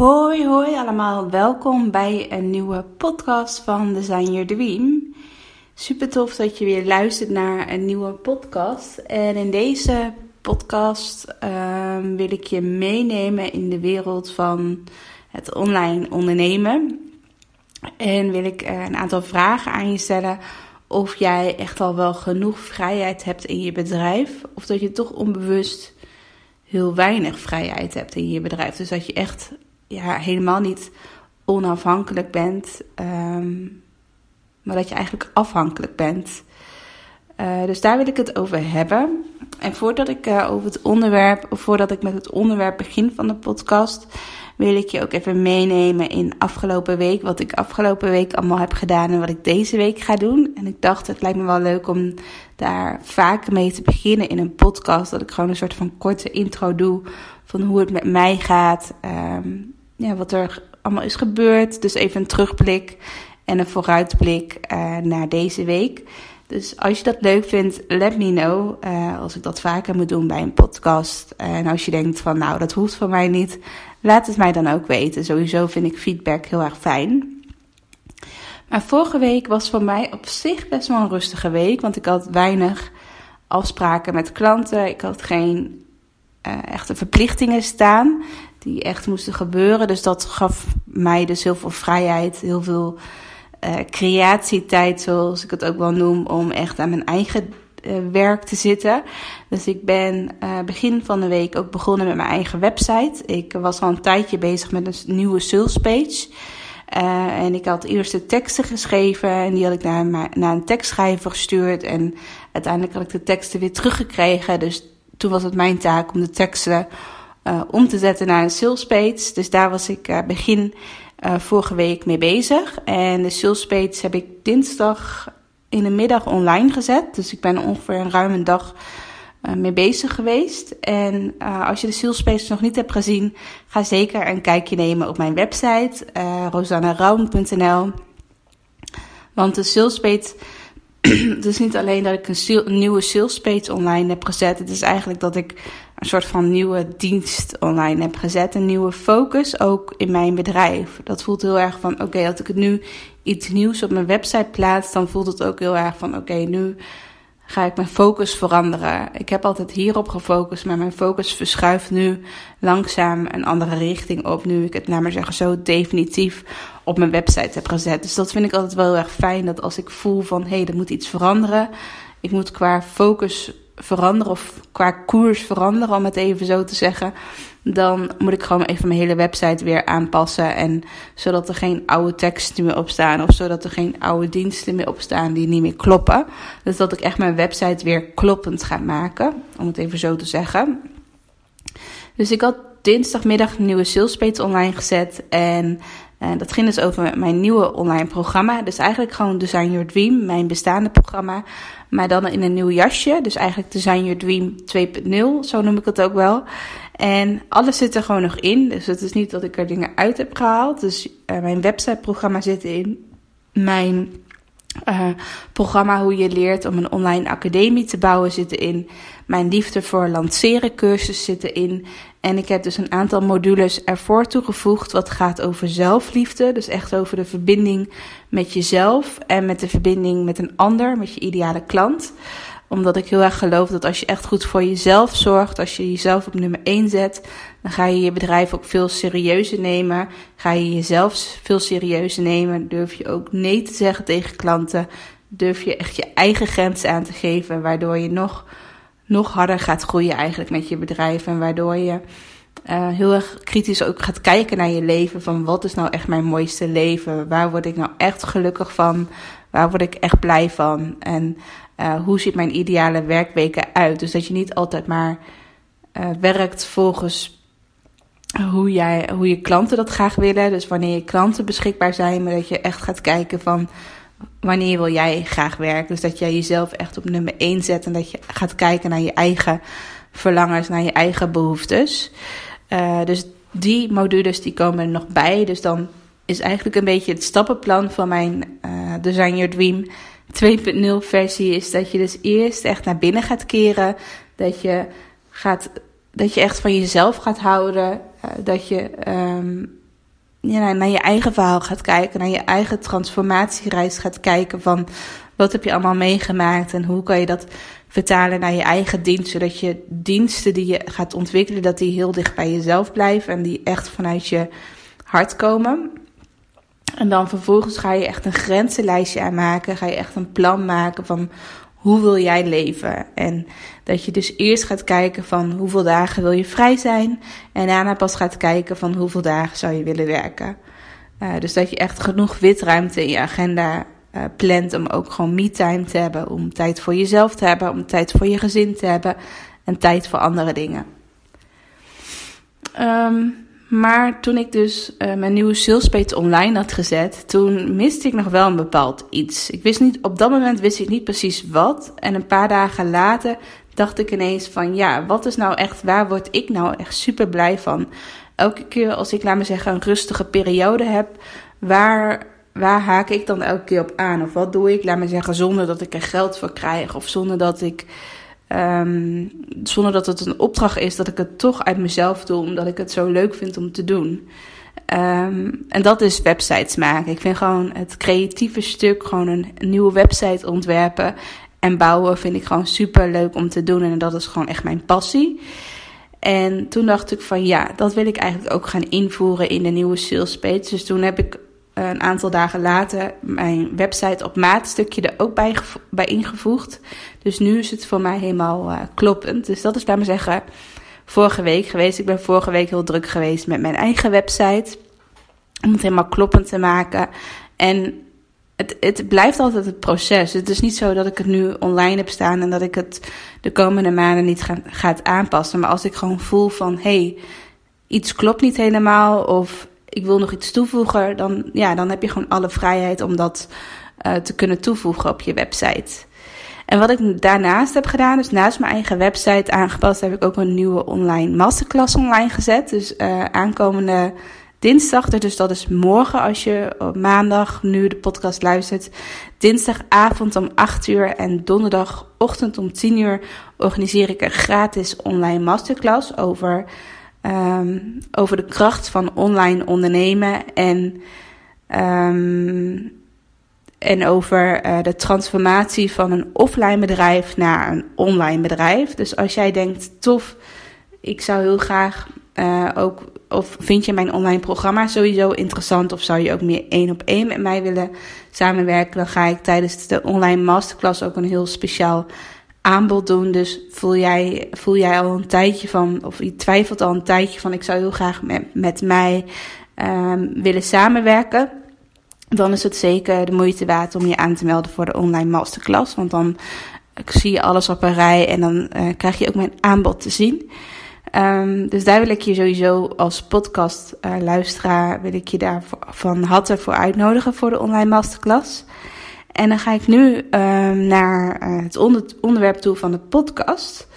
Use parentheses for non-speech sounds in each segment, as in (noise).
Hoi, hoi allemaal. Welkom bij een nieuwe podcast van Design Your Dream. Super tof dat je weer luistert naar een nieuwe podcast. En in deze podcast ehm, wil ik je meenemen in de wereld van het online ondernemen. En wil ik eh, een aantal vragen aan je stellen of jij echt al wel genoeg vrijheid hebt in je bedrijf. Of dat je toch onbewust heel weinig vrijheid hebt in je bedrijf. Dus dat je echt ja, helemaal niet onafhankelijk bent. Ehm, maar dat je eigenlijk afhankelijk bent. Uh, dus daar wil ik het over hebben. En voordat ik uh, over het onderwerp, voordat ik met het onderwerp begin van de podcast, wil ik je ook even meenemen in afgelopen week. Wat ik afgelopen week allemaal heb gedaan en wat ik deze week ga doen. En ik dacht, het lijkt me wel leuk om daar vaker mee te beginnen in een podcast. Dat ik gewoon een soort van korte intro doe van hoe het met mij gaat. Um, ja, wat er allemaal is gebeurd. Dus even een terugblik en een vooruitblik uh, naar deze week. Dus als je dat leuk vindt, let me know. Uh, als ik dat vaker moet doen bij een podcast. En als je denkt van nou, dat hoeft van mij niet. Laat het mij dan ook weten. Sowieso vind ik feedback heel erg fijn. Maar vorige week was voor mij op zich best wel een rustige week. Want ik had weinig afspraken met klanten. Ik had geen uh, echte verplichtingen staan. Die echt moesten gebeuren. Dus dat gaf mij dus heel veel vrijheid. Heel veel uh, creatietijd, zoals ik het ook wel noem, om echt aan mijn eigen uh, werk te zitten. Dus ik ben uh, begin van de week ook begonnen met mijn eigen website. Ik was al een tijdje bezig met een nieuwe sales page. en ik had eerst de teksten geschreven en die had ik naar, naar een tekstschrijver gestuurd. En uiteindelijk had ik de teksten weer teruggekregen. Dus toen was het mijn taak om de teksten om te zetten naar een sales page. Dus daar was ik begin uh, vorige week mee bezig. En de sales heb ik dinsdag in de middag online gezet. Dus ik ben ongeveer een ruime dag uh, mee bezig geweest. En als je de sales nog niet hebt gezien, ga zeker een kijkje nemen op mijn website uh. Want de sales het (clears throat) is niet alleen dat ik een, nieuwe sales page online heb gezet. Het is eigenlijk dat ik een soort van nieuwe dienst online heb gezet. Een nieuwe focus ook in mijn bedrijf. Dat voelt heel erg van: oké, als ik het nu iets nieuws op mijn website plaats, dan voelt het ook heel erg van: oké, nu ga ik mijn focus veranderen. Ik heb altijd hierop gefocust, maar mijn focus verschuift nu langzaam een andere richting op. Nu ik het, naar zeggen, zo definitief op mijn website heb gezet. Dus dat vind ik altijd wel heel erg fijn. Dat als ik voel van hé, hey, er moet iets veranderen. Ik moet qua focus veranderen of qua koers veranderen, om het even zo te zeggen. Dan moet ik gewoon even mijn hele website weer aanpassen. En zodat er geen oude teksten meer op staan. Of zodat er geen oude diensten meer op staan die niet meer kloppen. Dus dat ik echt mijn website weer kloppend ga maken. Om het even zo te zeggen. Dus ik had dinsdagmiddag een nieuwe salespage online gezet. En uh, dat ging dus over mijn nieuwe online programma. Dus eigenlijk gewoon Design Your Dream, mijn bestaande programma. Maar dan in een nieuw jasje. Dus eigenlijk Design Your Dream 2.0, zo noem ik het ook wel. En alles zit er gewoon nog in. Dus het is niet dat ik er dingen uit heb gehaald. Dus uh, mijn websiteprogramma zit in. Mijn uh, programma hoe je leert om een online academie te bouwen zit in. Mijn liefde voor lanceren cursus zit in. En ik heb dus een aantal modules ervoor toegevoegd wat gaat over zelfliefde. Dus echt over de verbinding met jezelf en met de verbinding met een ander, met je ideale klant omdat ik heel erg geloof dat als je echt goed voor jezelf zorgt, als je jezelf op nummer 1 zet, dan ga je je bedrijf ook veel serieuzer nemen. Ga je jezelf veel serieuzer nemen. Durf je ook nee te zeggen tegen klanten. Durf je echt je eigen grenzen aan te geven, waardoor je nog, nog harder gaat groeien eigenlijk met je bedrijf. En waardoor je uh, heel erg kritisch ook gaat kijken naar je leven. Van wat is nou echt mijn mooiste leven? Waar word ik nou echt gelukkig van? Waar word ik echt blij van? En uh, hoe ziet mijn ideale werkweken uit. Dus dat je niet altijd maar uh, werkt volgens hoe, jij, hoe je klanten dat graag willen. Dus wanneer je klanten beschikbaar zijn, maar dat je echt gaat kijken van wanneer wil jij graag werken. Dus dat jij jezelf echt op nummer 1 zet en dat je gaat kijken naar je eigen verlangens, naar je eigen behoeftes. Uh, dus die modules die komen er nog bij. Dus dan is eigenlijk een beetje het stappenplan van mijn uh, Design Your Dream 2.0 versie is dat je dus eerst echt naar binnen gaat keren. Dat je, gaat, dat je echt van jezelf gaat houden. Uh, dat je um, naar je eigen verhaal gaat kijken. Naar je eigen transformatiereis gaat kijken. Van wat heb je allemaal meegemaakt en hoe kan je dat vertalen naar je eigen dienst. Zodat je diensten die je gaat ontwikkelen, dat die heel dicht bij jezelf blijven. En die echt vanuit je hart komen. En dan vervolgens ga je echt een grenzenlijstje aanmaken. Ga je echt een plan maken van hoe wil jij leven? En dat je dus eerst gaat kijken van hoeveel dagen wil je vrij zijn. En daarna pas gaat kijken van hoeveel dagen zou je willen werken. Uh, dus dat je echt genoeg witruimte in je agenda uh, plant om ook gewoon me-time te hebben. Om tijd voor jezelf te hebben, om tijd voor je gezin te hebben en tijd voor andere dingen. Um, maar toen ik dus uh, mijn nieuwe salespage online had gezet, toen miste ik nog wel een bepaald iets. Ik wist niet, op dat moment wist ik niet precies wat. En een paar dagen later dacht ik ineens van ja, wat is nou echt, waar word ik nou echt super blij van? Elke keer als ik, laat me zeggen, een rustige periode heb, waar, waar haak ik dan elke keer op aan? Of wat doe ik, laat me zeggen, zonder dat ik er geld voor krijg of zonder dat ik Um, zonder dat het een opdracht is, dat ik het toch uit mezelf doe, omdat ik het zo leuk vind om te doen. Um, en dat is websites maken. Ik vind gewoon het creatieve stuk, gewoon een, nieuwe website ontwerpen en bouwen, vind ik gewoon super leuk om te doen. En dat is gewoon echt mijn passie. En toen dacht ik van ja, dat wil ik eigenlijk ook gaan invoeren in de nieuwe sales page. Dus toen heb ik een aantal dagen later mijn website op maat stukje er ook bij, bij ingevoegd. Dus nu is het voor mij helemaal uh, kloppend. Dus dat is bij me zeggen vorige week geweest. Ik ben vorige week heel druk geweest met mijn eigen website. Om het helemaal kloppend te maken. En het, het blijft altijd het proces. Het is niet zo dat ik het nu online heb staan en dat ik het de komende maanden niet ga, gaat aanpassen. Maar als ik gewoon voel van hé, hey, iets klopt niet helemaal of ik wil nog iets toevoegen, dan, ja, dan heb je gewoon alle vrijheid om dat uh, te kunnen toevoegen op je website. En wat ik daarnaast heb gedaan, dus naast mijn eigen website aangepast, heb ik ook een nieuwe online masterclass online gezet. Dus uh, aankomende dinsdag, dus dat is morgen als je op maandag nu de podcast luistert. Dinsdagavond om 8 uur en donderdagochtend om 10 uur organiseer ik een gratis online masterclass over um, over de kracht van online ondernemen en, um, en over uh, de transformatie van een offline bedrijf naar een online bedrijf. Dus als jij denkt, tof, ik zou heel graag uh, ook, of vind je mijn online programma sowieso interessant, of zou je ook meer één op één met mij willen samenwerken, dan ga ik tijdens de online masterclass ook een heel speciaal aanbod doen. Dus voel jij, voel jij al een tijdje van, of je twijfelt al een tijdje van, ik zou heel graag met, met mij um, willen samenwerken. Dan is het zeker de moeite waard om je aan te melden voor de online masterclass. Want dan zie je alles op een rij en dan uh, krijg je ook mijn aanbod te zien. Um, dus daar wil ik je sowieso als podcast uh, luisteraar, wil ik je daar van harte voor uitnodigen voor de online masterclass. En dan ga ik nu uh, naar uh, het onder onderwerp toe van de podcast.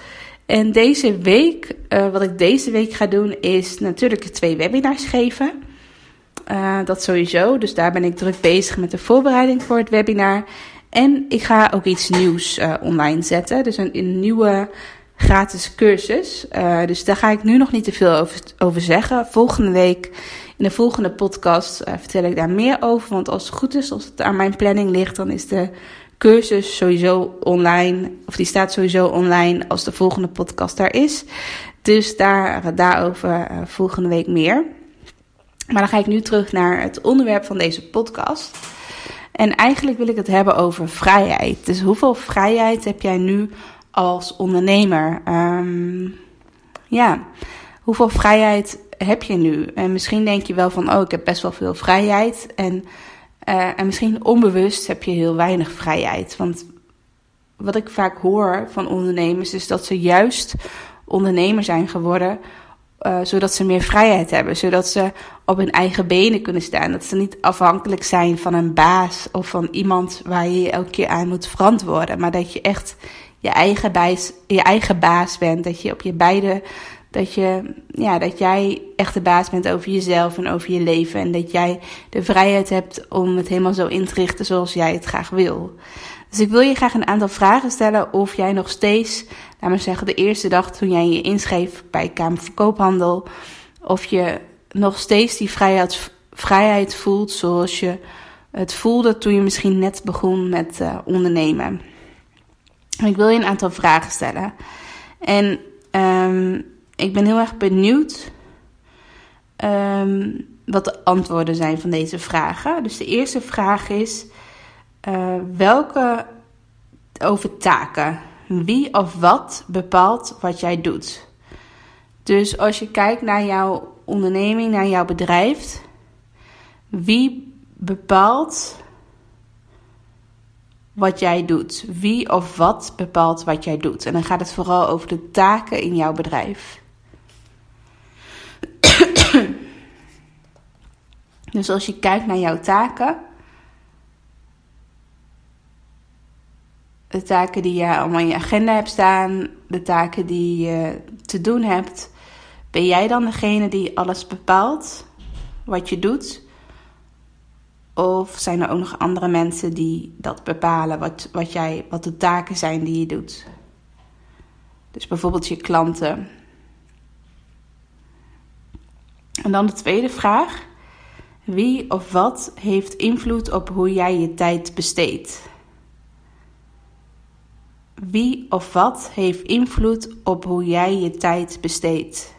En deze week, uh, wat ik deze week ga doen, is natuurlijk twee webinars geven. dat sowieso, dus daar ben ik druk bezig met de voorbereiding voor het webinar. En ik ga ook iets nieuws online zetten, dus een, een nieuwe gratis cursus. dus daar ga ik nu nog niet te veel over, over zeggen. Volgende week de volgende podcast uh, vertel ik daar meer over. Want als het goed is, als het aan mijn planning ligt, dan is de cursus sowieso online. Of die staat sowieso online als de volgende podcast daar is. Dus daar, daarover uh, volgende week meer. Maar dan ga ik nu terug naar het onderwerp van deze podcast. En eigenlijk wil ik het hebben over vrijheid. Dus hoeveel vrijheid heb jij nu als ondernemer? Um, ja, hoeveel vrijheid heb je nu? En misschien denk je wel van, oh, ik heb best wel veel vrijheid. En, uh, en misschien onbewust heb je heel weinig vrijheid. Want wat ik vaak hoor van ondernemers is dat ze juist ondernemer zijn geworden. Uh, zodat ze meer vrijheid hebben, zodat ze op hun eigen benen kunnen staan. Dat ze niet afhankelijk zijn van een baas of van iemand waar je je elke keer aan moet verantwoorden. Maar dat je echt je eigen, je eigen baas bent. Dat je op je beide. Dat, je, ja, dat jij echt de baas bent over jezelf en over je leven. En dat jij de vrijheid hebt om het helemaal zo in te richten zoals jij het graag wil. Dus ik wil je graag een aantal vragen stellen of jij nog steeds, laat maar zeggen, de eerste dag toen jij je inschreef bij Kamer van Koophandel, of je nog steeds die vrijheid, vrijheid voelt zoals je het voelde toen je misschien net begon met uh, ondernemen. Ik wil je een aantal vragen stellen. En um, ik ben heel erg benieuwd um, wat de antwoorden zijn van deze vragen. Dus de eerste vraag is: uh, welke over taken? Wie of wat bepaalt wat jij doet? Dus als je kijkt naar jouw onderneming, naar jouw bedrijf, wie bepaalt wat jij doet? Wie of wat bepaalt wat jij doet? En dan gaat het vooral over de taken in jouw bedrijf. Dus als je kijkt naar jouw taken, de taken die je allemaal in je agenda hebt staan, de taken die je te doen hebt, ben jij dan degene die alles bepaalt wat je doet? Of zijn er ook nog andere mensen die dat bepalen, wat, wat, jij, wat de taken zijn die je doet? Dus bijvoorbeeld je klanten. En dan de tweede vraag. Wie of wat heeft invloed op hoe jij je tijd besteedt? Wie of wat heeft invloed op hoe jij je tijd besteedt?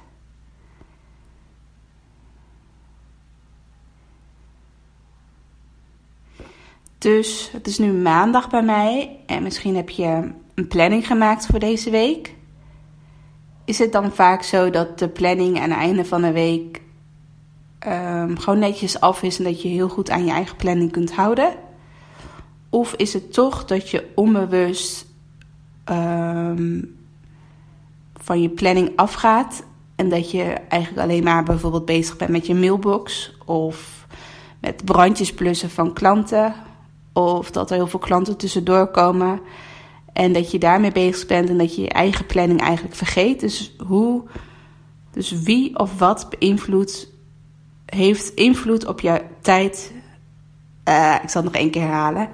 Dus het is nu maandag bij mij en misschien heb je een planning gemaakt voor deze week. Is het dan vaak zo dat de planning aan het einde van de week um, gewoon netjes af is en dat je heel goed aan je eigen planning kunt houden? Of is het toch dat je onbewust um, van je planning afgaat en dat je eigenlijk alleen maar bijvoorbeeld bezig bent met je mailbox of met brandjes blussen van klanten of dat er heel veel klanten tussendoor komen en dat je daarmee bezig bent en dat je je eigen planning eigenlijk vergeet. Dus hoe, dus wie of wat beïnvloedt, heeft invloed op jouw tijd. Uh, ik zal het nog één keer herhalen.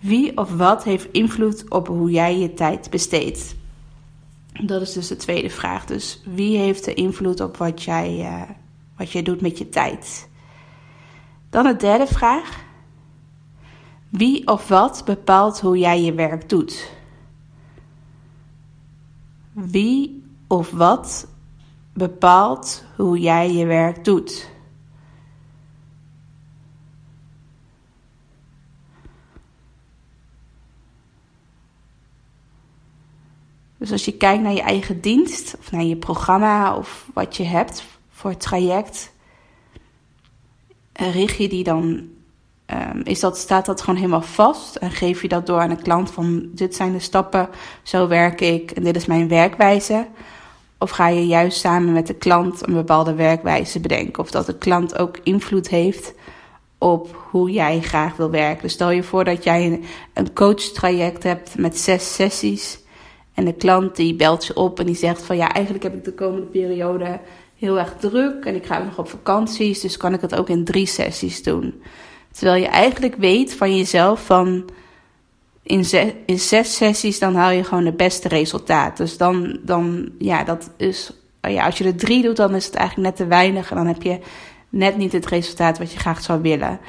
Wie of wat heeft invloed op hoe jij je tijd besteedt? Dat is dus de tweede vraag. Dus wie heeft de invloed op wat jij, uh, wat jij doet met je tijd? Dan de derde vraag. Wie of wat bepaalt hoe jij je werk doet? Wie of wat bepaalt hoe jij je werk doet? Dus als je kijkt naar je eigen dienst of naar je programma of wat je hebt voor het traject, richt je die dan, um, is dat, staat dat gewoon helemaal vast en geef je dat door aan de klant van dit zijn de stappen, zo werk ik en dit is mijn werkwijze. Of ga je juist samen met de klant een bepaalde werkwijze bedenken? Of dat de klant ook invloed heeft op hoe jij graag wil werken. Dus stel je voor dat jij een coach-traject hebt met zes sessies. En de klant die belt je op en die zegt van ja, eigenlijk heb ik de komende periode heel erg druk en ik ga nog op vakanties, dus kan ik het ook in drie sessies doen. Terwijl je eigenlijk weet van jezelf van in zes, in zes sessies dan haal je gewoon de beste resultaat. Dus dan, dan ja, dat is, ja, als je er drie doet, dan is het eigenlijk net te weinig en dan heb je net niet het resultaat wat je graag zou willen.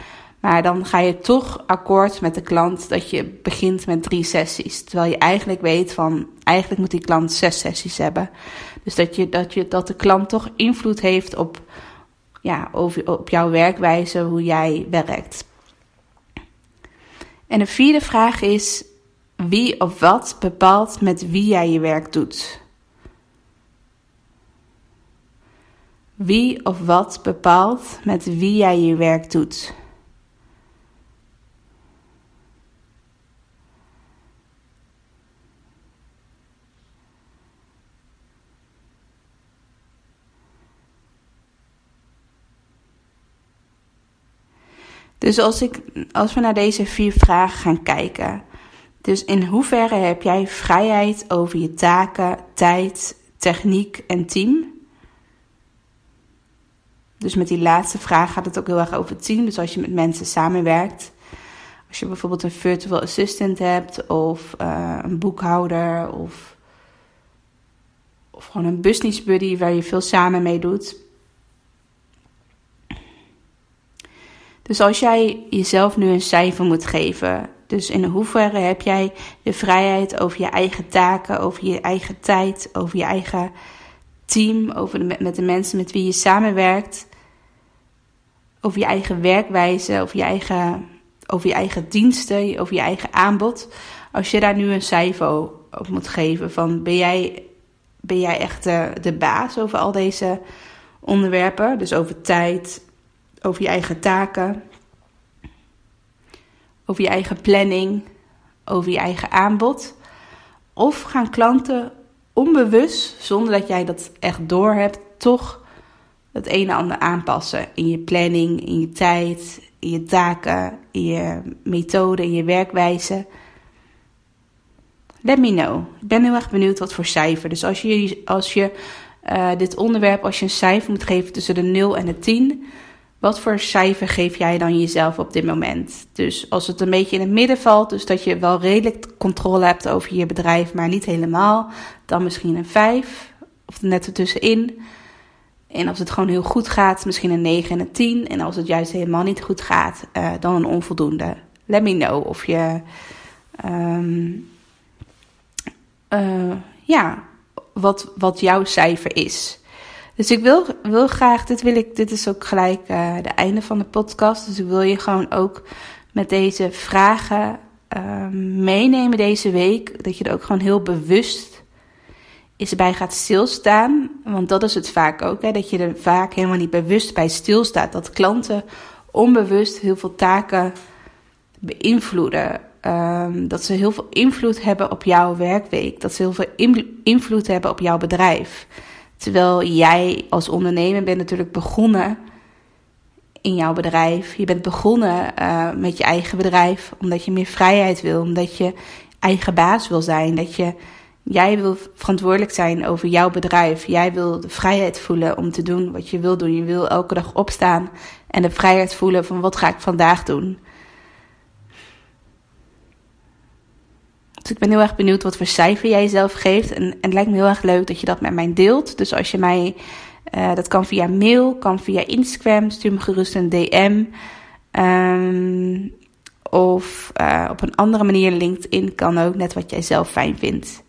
Maar dan ga je toch akkoord met de klant dat je begint met drie sessies. Terwijl je eigenlijk weet van, eigenlijk moet die klant zes sessies hebben. Dus dat, je, dat, je, dat de klant toch invloed heeft op, ja, over, op jouw werkwijze, hoe jij werkt. En de vierde vraag is, wie of wat bepaalt met wie jij je werk doet? Wie of wat bepaalt met wie jij je werk doet? Dus als, ik, als we naar deze vier vragen gaan kijken. Dus in hoeverre heb jij vrijheid over je taken, tijd, techniek en team? Dus met die laatste vraag gaat het ook heel erg over team. Dus als je met mensen samenwerkt. Als je bijvoorbeeld een virtual assistant hebt of uh, een boekhouder of, of gewoon een business buddy waar je veel samen mee doet. Dus als jij jezelf nu een cijfer moet geven, dus in hoeverre heb jij de vrijheid over je eigen taken, over je eigen tijd, over je eigen team, over de, met de mensen met wie je samenwerkt, over je eigen werkwijze, over je eigen, over je eigen diensten, over je eigen aanbod. Als je daar nu een cijfer op moet geven, van ben jij, ben jij echt de, de baas over al deze onderwerpen, dus over tijd, over je eigen taken, over je eigen planning, over je eigen aanbod? Of gaan klanten onbewust, zonder dat jij dat echt doorhebt, toch het een en ander aanpassen in je planning, in je tijd, in je taken, in je methode, in je werkwijze? Let me know. Ik ben heel erg benieuwd wat voor cijfer. Dus als je, als je uh, dit onderwerp, als je een cijfer moet geven tussen de 0 en de 10, wat voor cijfer geef jij dan jezelf op dit moment? Dus als het een beetje in het midden valt, dus dat je wel redelijk controle hebt over je bedrijf, maar niet helemaal, dan misschien een 5 of net ertussenin. En als het gewoon heel goed gaat, misschien een 9 en een 10. En als het juist helemaal niet goed gaat, uh, dan een onvoldoende. Let me know of je. Um, uh, ja, wat, wat jouw cijfer is. Dus ik wil, wil graag, dit, wil ik, dit is ook gelijk uh, de einde van de podcast. Dus ik wil je gewoon ook met deze vragen uh, meenemen deze week. Dat je er ook gewoon heel bewust is bij gaat stilstaan. Want dat is het vaak ook. Hè, dat je er vaak helemaal niet bewust bij stilstaat. Dat klanten onbewust heel veel taken beïnvloeden. Um, dat ze heel veel invloed hebben op jouw werkweek. Dat ze heel veel invloed hebben op jouw bedrijf. Terwijl jij als ondernemer bent natuurlijk begonnen in jouw bedrijf. Je bent begonnen uh, met je eigen bedrijf omdat je meer vrijheid wil, omdat je eigen baas wil zijn, dat je jij wil verantwoordelijk zijn over jouw bedrijf. Jij wil de vrijheid voelen om te doen wat je wil doen. Je wil elke dag opstaan en de vrijheid voelen van wat ga ik vandaag doen. Dus ik ben heel erg benieuwd wat voor cijfer jij zelf geeft. En, en het lijkt me heel erg leuk dat je dat met mij deelt. Dus als je mij, uh, dat kan via mail, kan via Instagram, stuur me gerust een DM. Um, of uh, op een andere manier, LinkedIn kan ook, net wat jij zelf fijn vindt.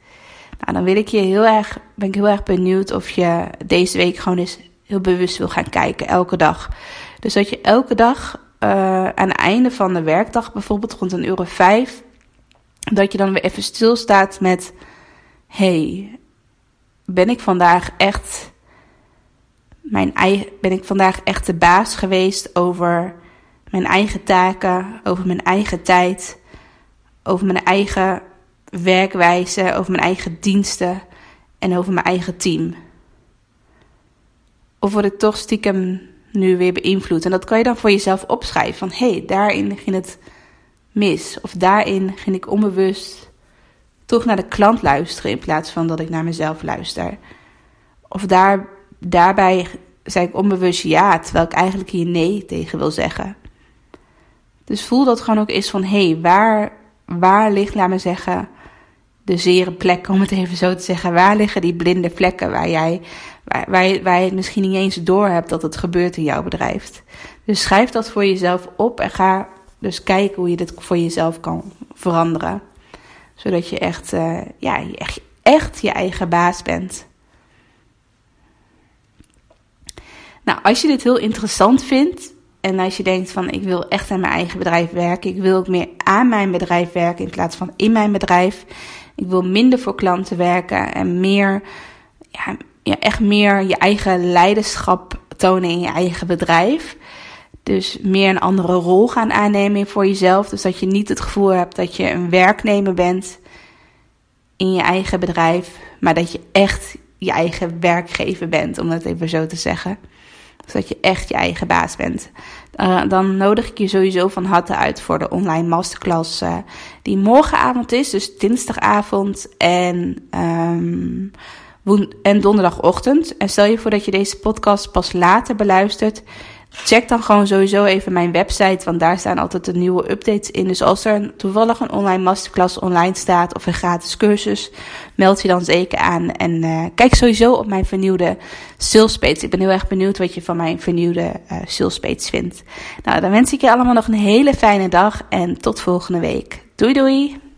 Nou, dan wil ik je heel erg, ben ik heel erg benieuwd of je deze week gewoon eens heel bewust wil gaan kijken, elke dag. Dus dat je elke dag uh, aan het einde van de werkdag, bijvoorbeeld rond een uur vijf, dat je dan weer even stilstaat met: hey, ben ik vandaag echt mijn eigen, ben ik vandaag echt de baas geweest over mijn eigen taken, over mijn eigen tijd, over mijn eigen werkwijze, over mijn eigen diensten en over mijn eigen team? Of word ik toch stiekem nu weer beïnvloed? En dat kan je dan voor jezelf opschrijven van hé, hey, daarin ging het mis. Of daarin ging ik onbewust toch naar de klant luisteren in plaats van dat ik naar mezelf luister. Of daar, daarbij zei ik onbewust ja, terwijl ik eigenlijk hier nee tegen wil zeggen. Dus voel dat gewoon ook eens van hé, hey, waar, waar ligt, laat me zeggen, de zere plekken, om het even zo te zeggen. Waar liggen die blinde vlekken waar jij, waar, waar je het misschien niet eens door hebt dat het gebeurt in jouw bedrijf. Dus schrijf dat voor jezelf op en ga dus kijken hoe je dit voor jezelf kan veranderen. Zodat je echt, uh, ja, echt, echt je eigen baas bent. Nou, als je dit heel interessant vindt en als je denkt van ik wil echt aan mijn eigen bedrijf werken, ik wil ook meer aan mijn bedrijf werken in plaats van in mijn bedrijf. Ik wil minder voor klanten werken en meer, ja echt meer je eigen leiderschap tonen in je eigen bedrijf. Dus meer een andere rol gaan aannemen voor jezelf. Dus dat je niet het gevoel hebt dat je een werknemer bent in je eigen bedrijf, maar dat je echt je eigen werkgever bent, om het even zo te zeggen. Zodat je echt je eigen baas bent. Uh, dan nodig ik je sowieso van harte uit voor de online masterclass uh, die morgenavond is, dus dinsdagavond en, um, en donderdagochtend. En stel je voor dat je deze podcast pas later beluistert, Check dan gewoon sowieso even mijn website, want daar staan altijd de nieuwe updates in. Dus als er toevallig een online masterclass online staat of een gratis cursus, meld je dan zeker aan. En uh, kijk sowieso op mijn vernieuwde salespage. Ik ben heel erg benieuwd wat je van mijn vernieuwde uh, vindt. Nou, dan wens ik je allemaal nog een hele fijne dag en tot volgende week. Doei doei!